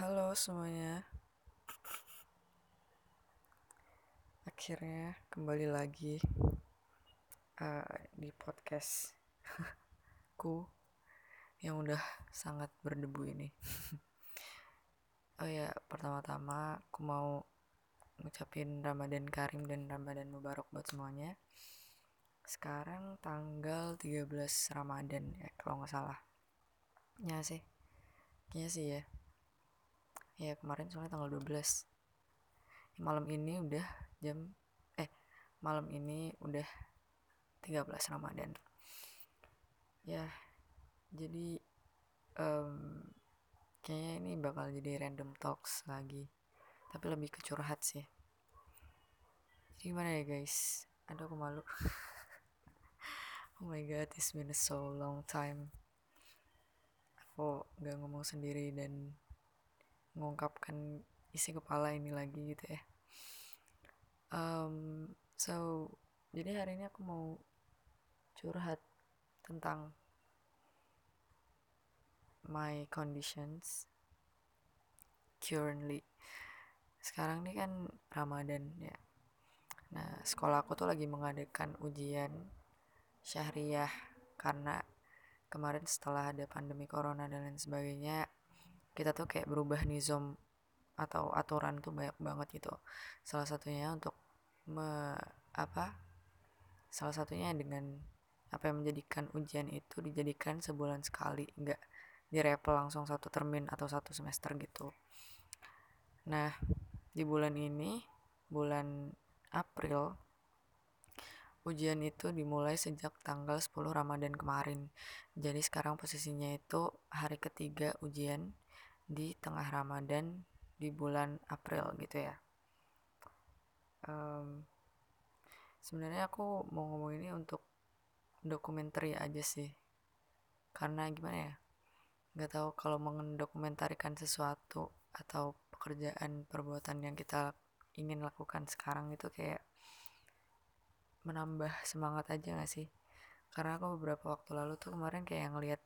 Halo semuanya. Akhirnya kembali lagi uh, di podcast ku yang udah sangat berdebu ini. oh ya, pertama-tama aku mau ngucapin Ramadan Karim dan Ramadan Mubarak buat semuanya. Sekarang tanggal 13 Ramadan ya kalau nggak salah. Ya sih Iya sih ya. Ya kemarin soalnya tanggal 12. Malam ini udah jam eh malam ini udah 13 Ramadan. Ya. Jadi um, kayaknya ini bakal jadi random talks lagi. Tapi lebih ke curhat sih. Jadi gimana ya guys? Aduh aku malu. oh my god, it's been so long time aku gak ngomong sendiri dan mengungkapkan isi kepala ini lagi gitu ya. Um, so jadi hari ini aku mau curhat tentang my conditions currently. Sekarang ini kan Ramadan ya. Nah sekolah aku tuh lagi mengadakan ujian syahriah karena kemarin setelah ada pandemi corona dan lain sebagainya kita tuh kayak berubah nizom atau aturan tuh banyak banget gitu. Salah satunya untuk me, apa salah satunya dengan apa yang menjadikan ujian itu dijadikan sebulan sekali nggak direpel langsung satu termin atau satu semester gitu. Nah di bulan ini bulan April Ujian itu dimulai sejak tanggal 10 Ramadan kemarin. Jadi sekarang posisinya itu hari ketiga ujian di tengah Ramadan di bulan April gitu ya. Um, sebenarnya aku mau ngomong ini untuk dokumenter aja sih. Karena gimana ya? Gak tahu kalau mendokumentarikan sesuatu atau pekerjaan perbuatan yang kita ingin lakukan sekarang itu kayak menambah semangat aja gak sih? Karena aku beberapa waktu lalu tuh kemarin kayak ngeliat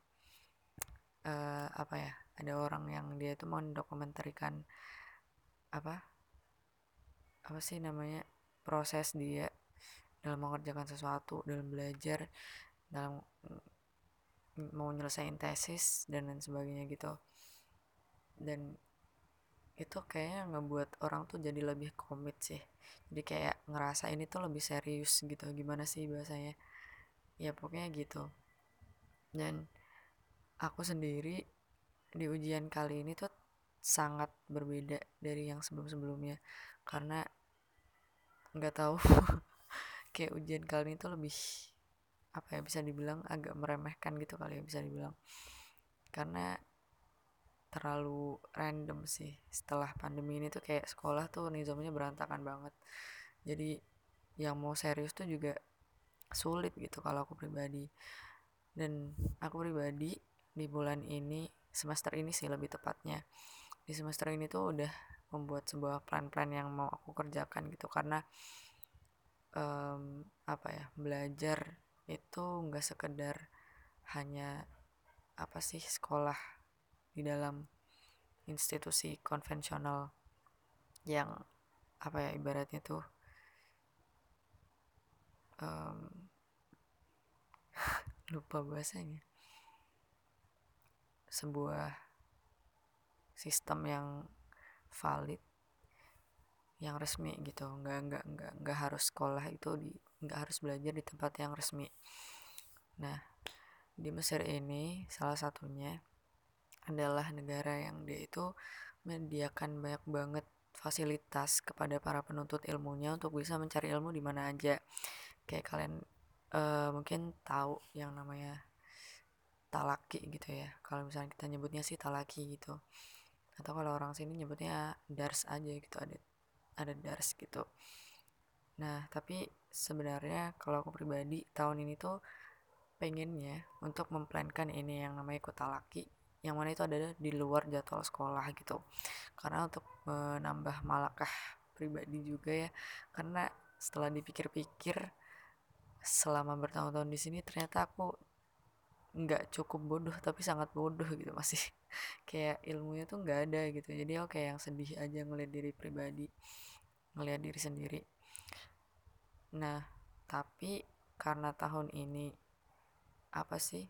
uh, apa ya ada orang yang dia itu mau dokumentarikan apa apa sih namanya proses dia dalam mengerjakan sesuatu dalam belajar dalam mau nyelesain tesis dan lain sebagainya gitu. Dan itu kayaknya ngebuat orang tuh jadi lebih komit sih. Jadi kayak ngerasa ini tuh lebih serius gitu. Gimana sih bahasanya? Ya pokoknya gitu. Dan aku sendiri di ujian kali ini tuh sangat berbeda dari yang sebelum-sebelumnya. Karena nggak tahu kayak ujian kali ini tuh lebih apa ya bisa dibilang agak meremehkan gitu kali ya bisa dibilang. Karena terlalu random sih. Setelah pandemi ini tuh kayak sekolah tuh nizamnya berantakan banget. Jadi yang mau serius tuh juga sulit gitu kalau aku pribadi. Dan aku pribadi di bulan ini semester ini sih lebih tepatnya. Di semester ini tuh udah membuat sebuah plan-plan yang mau aku kerjakan gitu. Karena um, apa ya belajar itu nggak sekedar hanya apa sih sekolah di dalam institusi konvensional yang apa ya ibaratnya tuh um, lupa bahasanya. Sebuah sistem yang valid yang resmi gitu. Nggak nggak nggak nggak harus sekolah itu di nggak harus belajar di tempat yang resmi. Nah di Mesir ini salah satunya adalah negara yang dia itu menyediakan banyak banget fasilitas kepada para penuntut ilmunya untuk bisa mencari ilmu di mana aja. Kayak kalian uh, mungkin tahu yang namanya talaki gitu ya. Kalau misalnya kita nyebutnya sih talaki gitu. Atau kalau orang sini nyebutnya dars aja gitu ada ada dars gitu. Nah, tapi sebenarnya kalau aku pribadi tahun ini tuh pengennya untuk memplankan ini yang namanya kutalaki yang mana itu adalah di luar jadwal sekolah gitu. Karena untuk menambah malakah pribadi juga ya karena setelah dipikir-pikir selama bertahun-tahun di sini ternyata aku nggak cukup bodoh tapi sangat bodoh gitu masih kayak ilmunya tuh nggak ada gitu. Jadi kayak yang sedih aja ngeliat diri pribadi ngeliat diri sendiri. Nah tapi karena tahun ini apa sih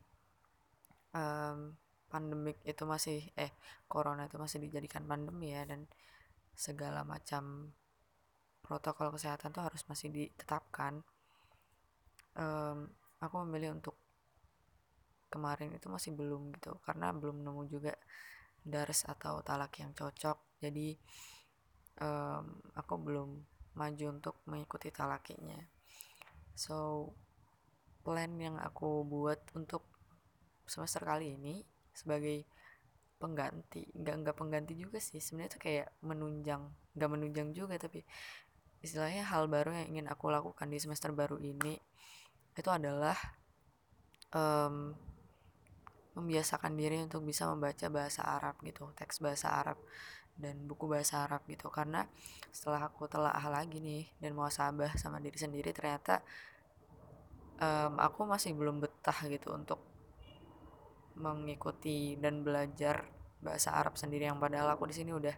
um, pandemik itu masih eh corona itu masih dijadikan pandemi ya dan segala macam protokol kesehatan tuh harus masih ditetapkan. Um, aku memilih untuk kemarin itu masih belum gitu karena belum nemu juga dars atau talak yang cocok. Jadi um, aku belum maju untuk mengikuti talakinya. So plan yang aku buat untuk semester kali ini sebagai pengganti nggak nggak pengganti juga sih. Sebenarnya itu kayak menunjang nggak menunjang juga tapi istilahnya hal baru yang ingin aku lakukan di semester baru ini itu adalah um, membiasakan diri untuk bisa membaca bahasa Arab gitu teks bahasa Arab dan buku bahasa Arab gitu. Karena setelah aku telah lagi nih dan mau sabah sama diri sendiri ternyata um, aku masih belum betah gitu untuk mengikuti dan belajar bahasa Arab sendiri yang padahal aku di sini udah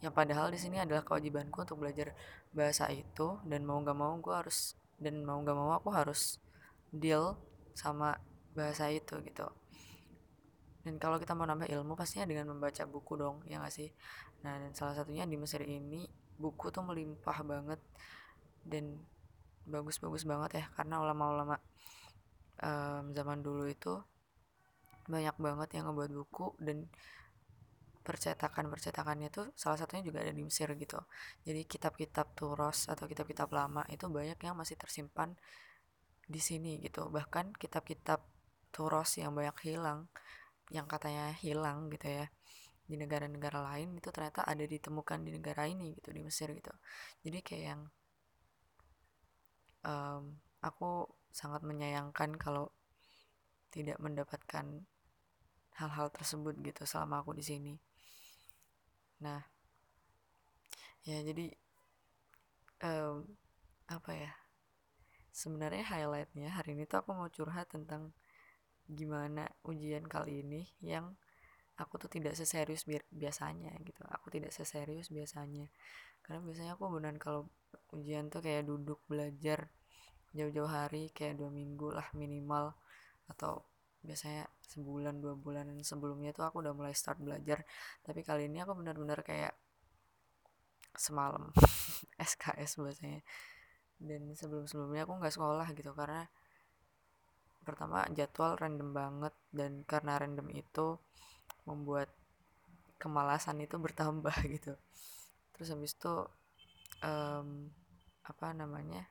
yang padahal di sini adalah kewajibanku untuk belajar bahasa itu dan mau gak mau gue harus dan mau gak mau aku harus deal sama bahasa itu gitu. Dan kalau kita mau nambah ilmu pastinya dengan membaca buku dong ya gak sih? Nah dan salah satunya di Mesir ini buku tuh melimpah banget dan bagus-bagus banget ya karena ulama-ulama um, zaman dulu itu banyak banget yang ngebuat buku dan percetakan-percetakannya tuh salah satunya juga ada di Mesir gitu. Jadi kitab-kitab Turos atau kitab-kitab lama itu banyak yang masih tersimpan di sini gitu. Bahkan kitab-kitab Turos yang banyak hilang, yang katanya hilang gitu ya di negara-negara lain itu ternyata ada ditemukan di negara ini gitu di Mesir gitu. Jadi kayak yang um, aku sangat menyayangkan kalau tidak mendapatkan hal-hal tersebut gitu selama aku di sini. Nah ya jadi um, apa ya sebenarnya highlightnya hari ini tuh aku mau curhat tentang gimana ujian kali ini yang aku tuh tidak seserius bi biasanya gitu. Aku tidak seserius biasanya. Karena biasanya aku benar kalau ujian tuh kayak duduk belajar jauh-jauh hari kayak dua minggu lah minimal atau biasanya sebulan dua bulan sebelumnya tuh aku udah mulai start belajar. Tapi kali ini aku benar-benar kayak semalam SKS bahasanya. Dan sebelum-sebelumnya aku nggak sekolah gitu karena pertama jadwal random banget dan karena random itu membuat kemalasan itu bertambah gitu. Terus habis itu um, apa namanya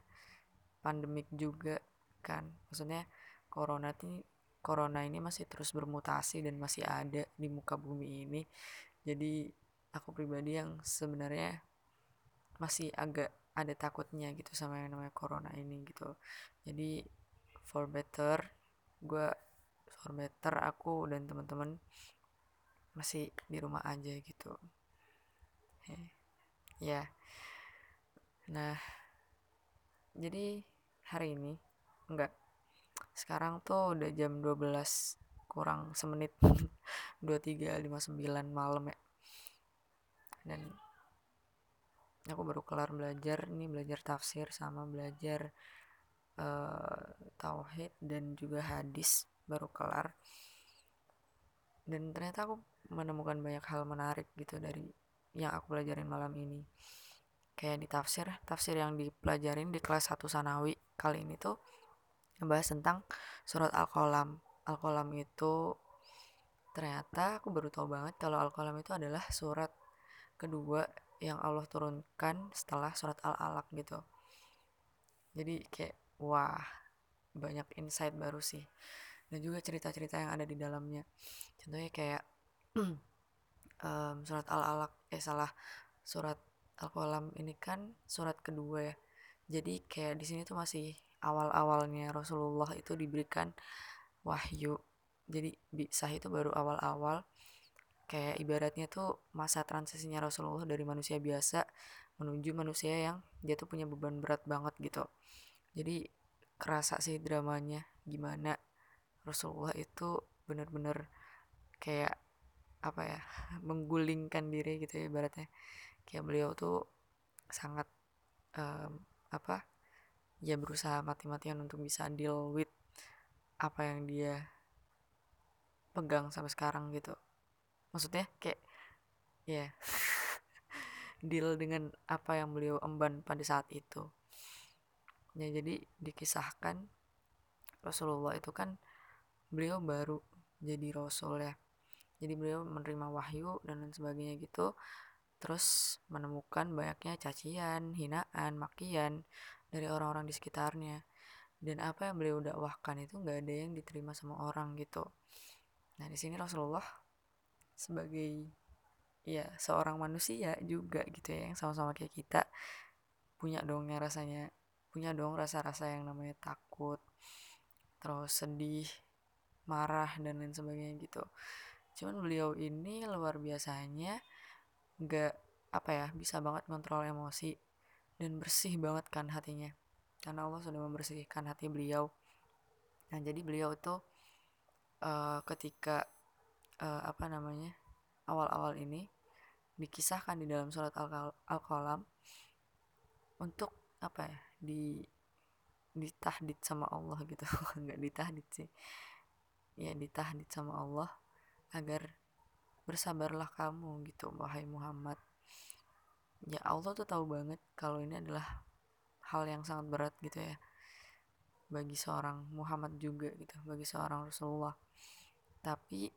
pandemik juga kan. Maksudnya corona tuh corona ini masih terus bermutasi dan masih ada di muka bumi ini. Jadi aku pribadi yang sebenarnya masih agak ada takutnya gitu sama yang namanya corona ini gitu. Jadi for better gue for better aku dan teman-teman masih di rumah aja gitu. Ya. Nah jadi hari ini enggak sekarang tuh udah jam 12 kurang semenit 23.59 malam ya. Dan aku baru kelar belajar nih belajar tafsir sama belajar uh, tauhid dan juga hadis baru kelar. Dan ternyata aku menemukan banyak hal menarik gitu dari yang aku pelajarin malam ini. Kayak di tafsir tafsir yang dipelajarin di kelas 1 sanawi kali ini tuh ngebahas tentang surat Al-Qalam. Al-Qalam itu ternyata aku baru tahu banget kalau Al-Qalam itu adalah surat kedua yang Allah turunkan setelah surat Al-Alaq gitu. Jadi kayak wah, banyak insight baru sih. Dan juga cerita-cerita yang ada di dalamnya. Contohnya kayak um, surat Al-Alaq eh salah surat Al-Qalam ini kan surat kedua ya. Jadi kayak di sini tuh masih awal-awalnya Rasulullah itu diberikan wahyu. Jadi bisa itu baru awal-awal. Kayak ibaratnya tuh masa transisinya Rasulullah dari manusia biasa menuju manusia yang dia tuh punya beban berat banget gitu. Jadi kerasa sih dramanya gimana Rasulullah itu benar-benar kayak apa ya menggulingkan diri gitu ya ibaratnya. Kayak beliau tuh sangat um, apa ya berusaha mati-matian untuk bisa deal with apa yang dia pegang sampai sekarang gitu. Maksudnya kayak ya yeah, deal dengan apa yang beliau emban pada saat itu. Ya jadi dikisahkan Rasulullah itu kan beliau baru jadi rasul ya. Jadi beliau menerima wahyu dan lain sebagainya gitu. Terus menemukan banyaknya cacian hinaan makian dari orang-orang di sekitarnya. Dan apa yang beliau dakwahkan itu nggak ada yang diterima sama orang gitu. Nah di sini Rasulullah sebagai ya seorang manusia juga gitu ya yang sama-sama kayak kita punya dong yang rasanya punya dong rasa-rasa yang namanya takut terus sedih marah dan lain sebagainya gitu. Cuman beliau ini luar biasanya nggak apa ya bisa banget kontrol emosi dan bersih banget kan hatinya. Karena Allah sudah membersihkan hati beliau. Nah jadi beliau itu uh, ketika uh, apa namanya awal-awal ini dikisahkan di dalam surat Al-Qalam untuk apa ya di ditahdid sama Allah gitu. Nggak ditahdid sih. Ya ditahdid sama Allah agar bersabarlah kamu gitu wahai Muhammad ya Allah tuh tahu banget kalau ini adalah hal yang sangat berat gitu ya bagi seorang Muhammad juga gitu bagi seorang Rasulullah. Tapi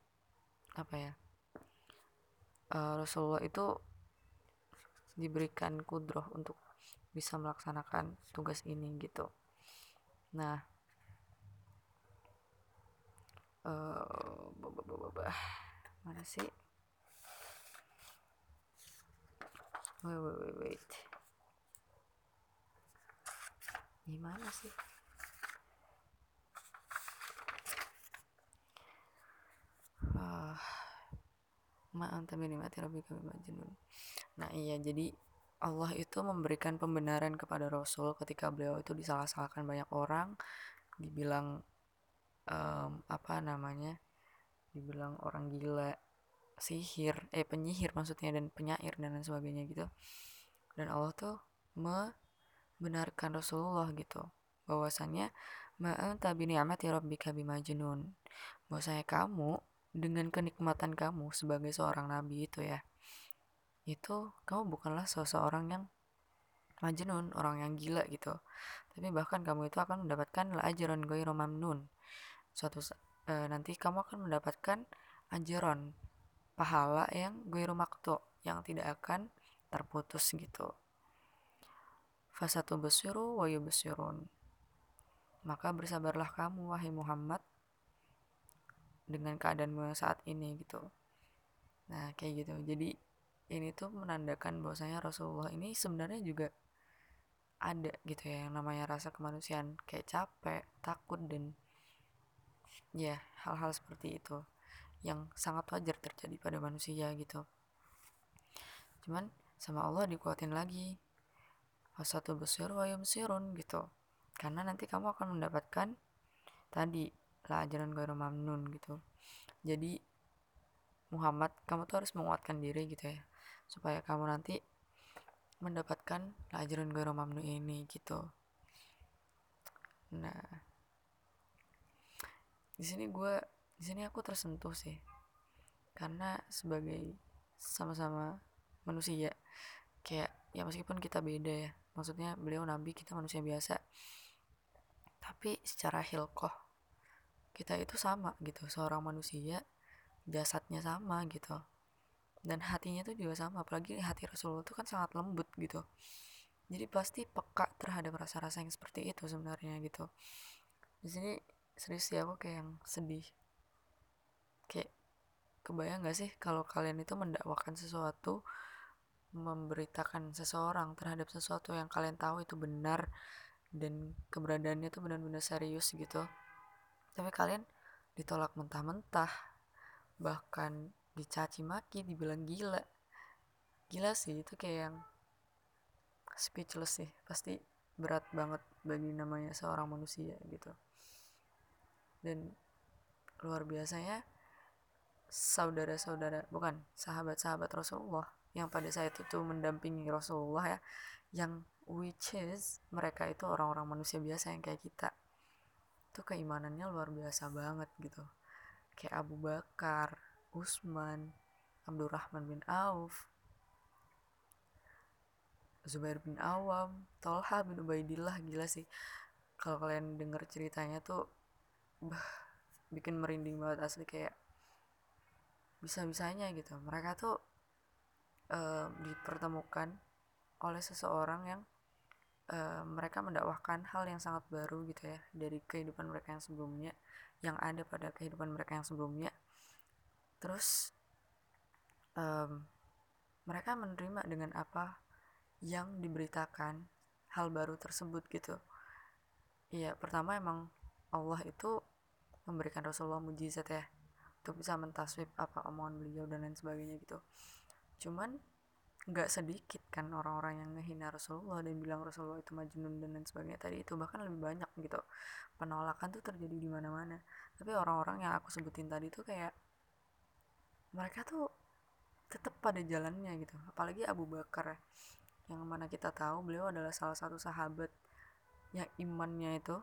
apa ya uh, Rasulullah itu diberikan kudroh untuk bisa melaksanakan tugas ini gitu. Nah uh, mana sih wait wait wait wait. Gimana sih? Uh, ma'anta mati rabbi kami majnun nah iya jadi Allah itu memberikan pembenaran kepada Rasul ketika beliau itu disalah-salahkan banyak orang. Dibilang um, apa namanya? Dibilang orang gila sihir eh penyihir maksudnya dan penyair dan lain sebagainya gitu. Dan Allah tuh membenarkan Rasulullah gitu bahwasannya ma'anta bi ni'mati rabbika bimajnun. Bahwasanya kamu dengan kenikmatan kamu sebagai seorang nabi itu ya itu kamu bukanlah seseorang yang majnun, orang yang gila gitu. Tapi bahkan kamu itu akan mendapatkan ajran ghairu mamnun. Suatu e, nanti kamu akan mendapatkan anjuran pahala yang gue maktu yang tidak akan terputus gitu. Fasatu besiru wa besirun maka bersabarlah kamu wahai Muhammad dengan keadaanmu saat ini gitu. Nah kayak gitu. Jadi ini tuh menandakan bahwasanya Rasulullah ini sebenarnya juga ada gitu ya yang namanya rasa kemanusiaan. Kayak capek takut dan ya hal-hal seperti itu yang sangat wajar terjadi pada manusia gitu. Cuman sama Allah dikuatin lagi. Satu besar wa yumsirun gitu. Karena nanti kamu akan mendapatkan tadi lah ajaran mamnun gitu. Jadi Muhammad kamu tuh harus menguatkan diri gitu ya. Supaya kamu nanti mendapatkan ajaran gairah mamnun ini gitu. Nah di sini gue di sini aku tersentuh sih. Karena sebagai sama-sama manusia kayak ya meskipun kita beda ya maksudnya beliau nabi kita manusia biasa tapi secara hilkoh kita itu sama gitu. Seorang manusia jasadnya sama gitu. Dan hatinya tuh juga sama apalagi hati Rasulullah itu kan sangat lembut gitu. Jadi pasti peka terhadap rasa-rasa yang seperti itu sebenarnya gitu. Di sini serius sih aku kayak yang sedih kayak kebayang gak sih kalau kalian itu mendakwakan sesuatu memberitakan seseorang terhadap sesuatu yang kalian tahu itu benar dan keberadaannya itu benar-benar serius gitu. Tapi kalian ditolak mentah-mentah bahkan dicaci maki dibilang gila. Gila sih itu kayak yang speechless sih. Pasti berat banget bagi namanya seorang manusia gitu. Dan luar biasanya saudara-saudara bukan sahabat-sahabat Rasulullah yang pada saat itu mendampingi Rasulullah ya yang which is mereka itu orang-orang manusia biasa yang kayak kita. Itu keimanannya luar biasa banget gitu. Kayak Abu Bakar Usman Abdurrahman bin Auf Zubair bin Awam Tolha bin Ubaidillah gila sih. Kalau kalian denger ceritanya tuh bah, bikin merinding banget asli kayak bisa-bisanya gitu. Mereka tuh uh, dipertemukan oleh seseorang yang uh, mereka mendakwahkan hal yang sangat baru gitu ya dari kehidupan mereka yang sebelumnya yang ada pada kehidupan mereka yang sebelumnya. Terus um, mereka menerima dengan apa yang diberitakan hal baru tersebut gitu. Iya pertama emang Allah itu memberikan Rasulullah mujizat ya untuk bisa mentaswib apa omongan beliau dan lain sebagainya gitu. Cuman nggak sedikit kan orang-orang yang ngehina Rasulullah dan bilang Rasulullah itu majnun dan lain sebagainya. Tadi itu bahkan lebih banyak gitu. Penolakan tuh terjadi di mana-mana. Tapi orang-orang yang aku sebutin tadi tuh kayak mereka tuh tetap pada jalannya gitu. Apalagi Abu Bakar yang mana kita tahu beliau adalah salah satu sahabat yang imannya itu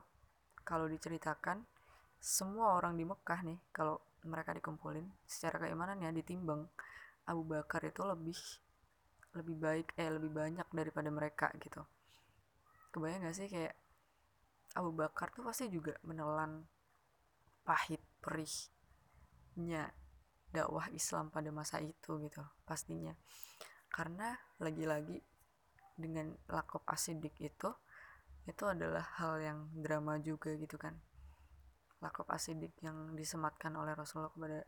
kalau diceritakan semua orang di Mekah nih kalau mereka dikumpulin secara keimanannya ditimbang. Abu Bakar itu lebih lebih baik eh lebih banyak daripada mereka gitu. Kebayang gak sih kayak Abu Bakar tuh pasti juga menelan pahit perihnya dakwah Islam pada masa itu gitu pastinya. Karena lagi-lagi dengan lakop asidik itu itu adalah hal yang drama juga gitu kan lakop asidik yang disematkan oleh Rasulullah kepada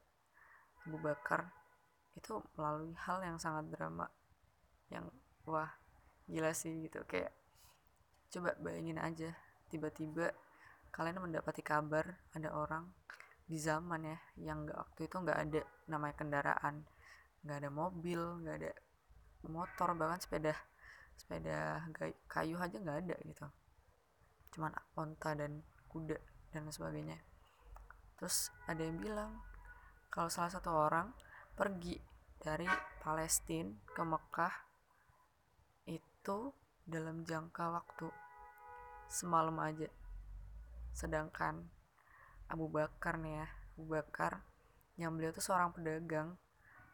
Abu Bakar itu melalui hal yang sangat drama yang wah gila sih gitu. Kayak coba bayangin aja tiba-tiba kalian mendapati kabar ada orang di zaman ya yang nggak waktu itu nggak ada namanya kendaraan nggak ada mobil nggak ada motor bahkan sepeda sepeda kayu aja nggak ada gitu. Cuman onta dan kuda dan sebagainya terus ada yang bilang kalau salah satu orang pergi dari Palestina ke Mekah itu dalam jangka waktu semalam aja. Sedangkan Abu Bakar nih ya Abu Bakar yang beliau tuh seorang pedagang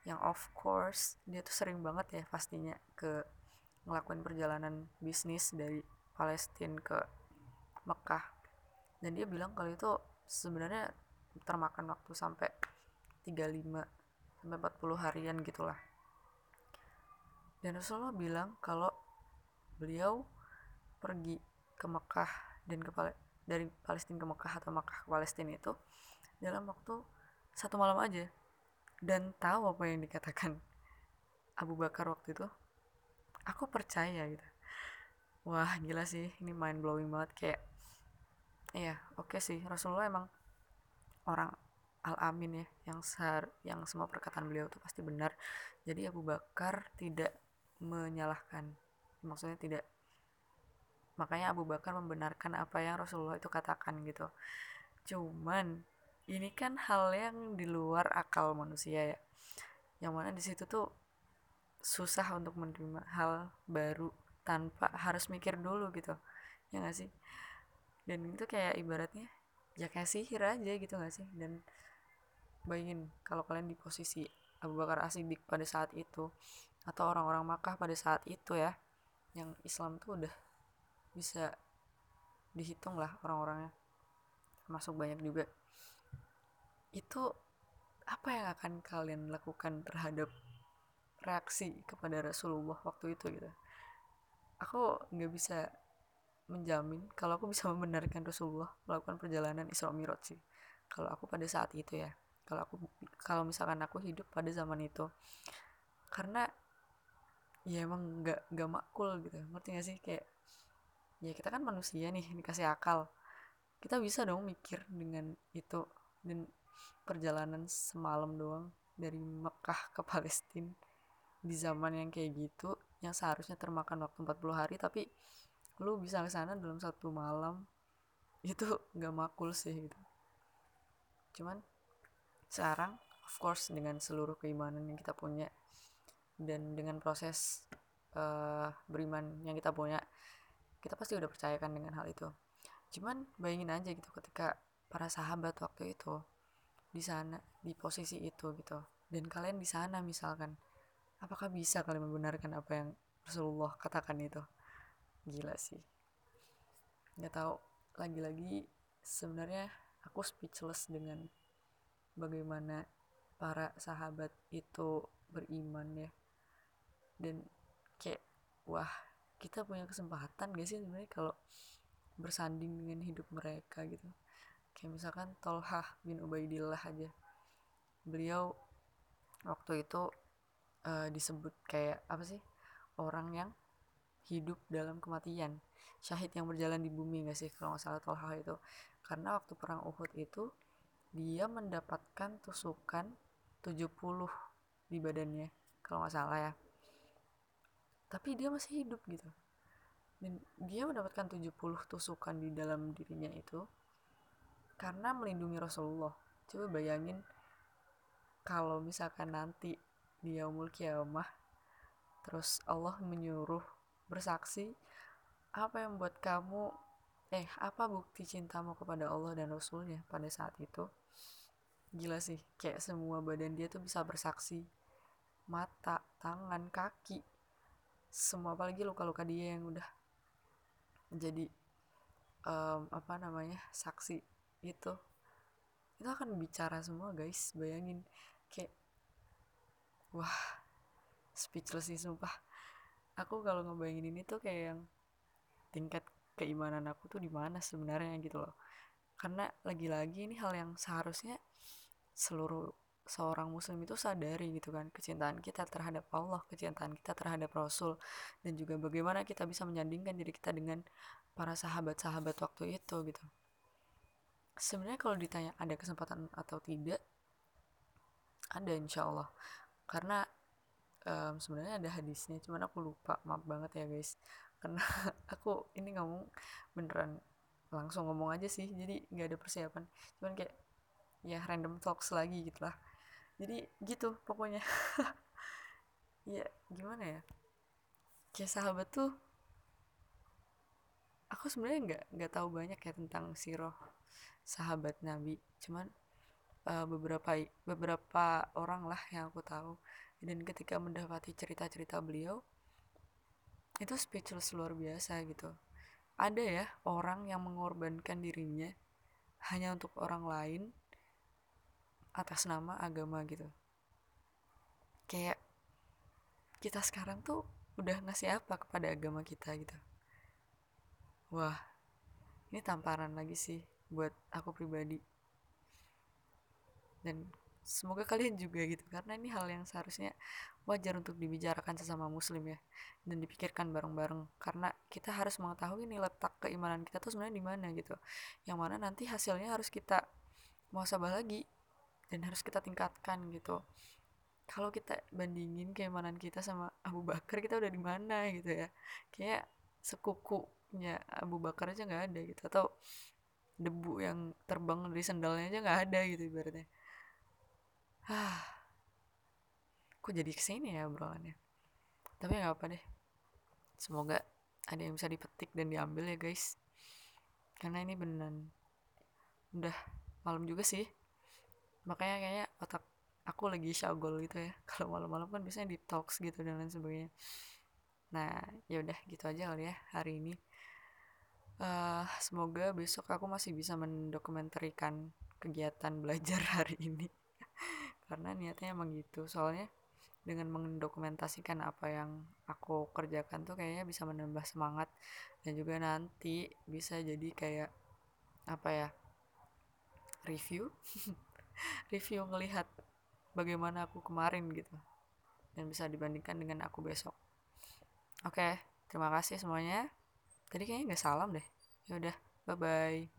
yang of course dia tuh sering banget ya pastinya ke ngelakuin perjalanan bisnis dari Palestina ke Mekah. Dan dia bilang kalau itu sebenarnya termakan waktu sampai 35 sampai 40 harian gitulah. Dan Rasulullah bilang kalau beliau pergi ke Mekah dan ke Pal dari Palestina ke Mekah atau Mekah ke Palestina itu dalam waktu satu malam aja. Dan tahu apa yang dikatakan Abu Bakar waktu itu? Aku percaya gitu. Wah gila sih ini mind blowing banget. Kayak iya oke okay sih. Rasulullah emang orang al amin ya yang sehar yang semua perkataan beliau itu pasti benar. Jadi Abu Bakar tidak menyalahkan maksudnya tidak makanya Abu Bakar membenarkan apa yang Rasulullah itu katakan gitu. Cuman ini kan hal yang di luar akal manusia ya. Yang mana di situ tuh susah untuk menerima hal baru tanpa harus mikir dulu gitu. Ya gak sih? Dan itu kayak ibaratnya ya kayak sihir aja gitu gak sih? Dan bayangin kalau kalian di posisi Abu Bakar Asidik pada saat itu atau orang-orang Makkah pada saat itu ya yang Islam tuh udah bisa dihitung lah orang-orangnya masuk banyak juga. Itu apa yang akan kalian lakukan terhadap reaksi kepada Rasulullah waktu itu gitu? Aku nggak bisa menjamin kalau aku bisa membenarkan Rasulullah melakukan perjalanan Isra Mi'raj sih. Kalau aku pada saat itu ya kalau aku kalau misalkan aku hidup pada zaman itu karena ya emang nggak nggak makul gitu. Ngerti gak sih? Kayak ya kita kan manusia nih dikasih akal. Kita bisa dong mikir dengan itu dan perjalanan semalam doang dari Mekah ke Palestina di zaman yang kayak gitu yang seharusnya termakan waktu 40 hari tapi lu bisa ke sana dalam satu malam itu nggak makul sih gitu. Cuman sekarang of course dengan seluruh keimanan yang kita punya dan dengan proses uh, beriman yang kita punya kita pasti udah percayakan dengan hal itu. Cuman bayangin aja gitu ketika para sahabat waktu itu di sana di posisi itu gitu. Dan kalian di sana misalkan apakah bisa kalian membenarkan apa yang Rasulullah katakan itu gila sih. Nggak tahu lagi-lagi sebenarnya aku speechless dengan bagaimana para sahabat itu beriman ya. Dan kayak wah kita punya kesempatan gak sih sebenarnya kalau bersanding dengan hidup mereka gitu? Kayak misalkan Tolhah bin Ubaidillah aja. Beliau waktu itu uh, disebut kayak apa sih? Orang yang hidup dalam kematian. Syahid yang berjalan di bumi gak sih kalau nggak salah Tolhah itu? Karena waktu perang Uhud itu dia mendapatkan tusukan 70 di badannya kalau nggak salah ya. Tapi dia masih hidup gitu. Dan dia mendapatkan 70 tusukan di dalam dirinya itu karena melindungi Rasulullah. Coba bayangin kalau misalkan nanti dia umul kiamah terus Allah menyuruh bersaksi apa yang buat kamu eh apa bukti cintamu kepada Allah dan Rasulnya pada saat itu? Gila sih kayak semua badan dia tuh bisa bersaksi. Mata tangan kaki semua apalagi luka-luka dia yang udah jadi um, apa namanya saksi itu. Itu akan bicara semua guys bayangin. Kayak wah speechless sih sumpah aku kalau ngebayangin ini tuh kayak yang tingkat keimanan aku tuh di mana sebenarnya gitu loh. Karena lagi-lagi ini hal yang seharusnya seluruh seorang muslim itu sadari gitu kan kecintaan kita terhadap Allah kecintaan kita terhadap Rasul dan juga bagaimana kita bisa menyandingkan diri kita dengan para sahabat-sahabat waktu itu gitu. Sebenarnya kalau ditanya ada kesempatan atau tidak ada insya Allah. Karena um, sebenarnya ada hadisnya cuman aku lupa maaf banget ya guys. Karena aku ini ngomong beneran langsung ngomong aja sih jadi nggak ada persiapan. Cuman kayak ya random talks lagi gitu lah jadi gitu pokoknya. Ya gimana ya? Kayak sahabat tuh aku sebenarnya nggak nggak tahu banyak ya tentang siroh sahabat nabi. Cuman uh, beberapa beberapa orang lah yang aku tahu dan ketika mendapati cerita-cerita beliau itu speechless luar biasa gitu. Ada ya orang yang mengorbankan dirinya hanya untuk orang lain atas nama agama gitu. Kayak kita sekarang tuh udah ngasih apa kepada agama kita gitu. Wah ini tamparan lagi sih buat aku pribadi. Dan semoga kalian juga gitu karena ini hal yang seharusnya wajar untuk dibicarakan sesama muslim ya dan dipikirkan bareng-bareng. Karena kita harus mengetahui nih letak keimanan kita tuh sebenarnya di mana gitu. Yang mana nanti hasilnya harus kita muasabah lagi dan harus kita tingkatkan gitu. Kalau kita bandingin keimanan kita sama Abu Bakar kita udah di mana gitu ya? Kayak sekukunya Abu Bakar aja nggak ada gitu atau debu yang terbang dari sendalnya aja nggak ada gitu ibaratnya ah. Kok jadi ke sini ya obrolannya? Tapi nggak apa deh. Semoga ada yang bisa dipetik dan diambil ya guys. Karena ini beneran udah malam juga sih. Makanya kayaknya otak aku lagi syagol gitu ya. Kalau malam-malam kan biasanya di talks gitu dan lain sebagainya. Nah ya udah gitu aja kali ya hari ini. Uh, semoga besok aku masih bisa mendokumentarikan kegiatan belajar hari ini karena niatnya emang gitu. Soalnya dengan mendokumentasikan apa yang aku kerjakan tuh kayaknya bisa menambah semangat dan juga nanti bisa jadi kayak apa ya review. Review ngelihat bagaimana aku kemarin gitu. Dan bisa dibandingkan dengan aku besok. Oke terima kasih semuanya. Tadi kayaknya nggak salam deh. Ya udah bye bye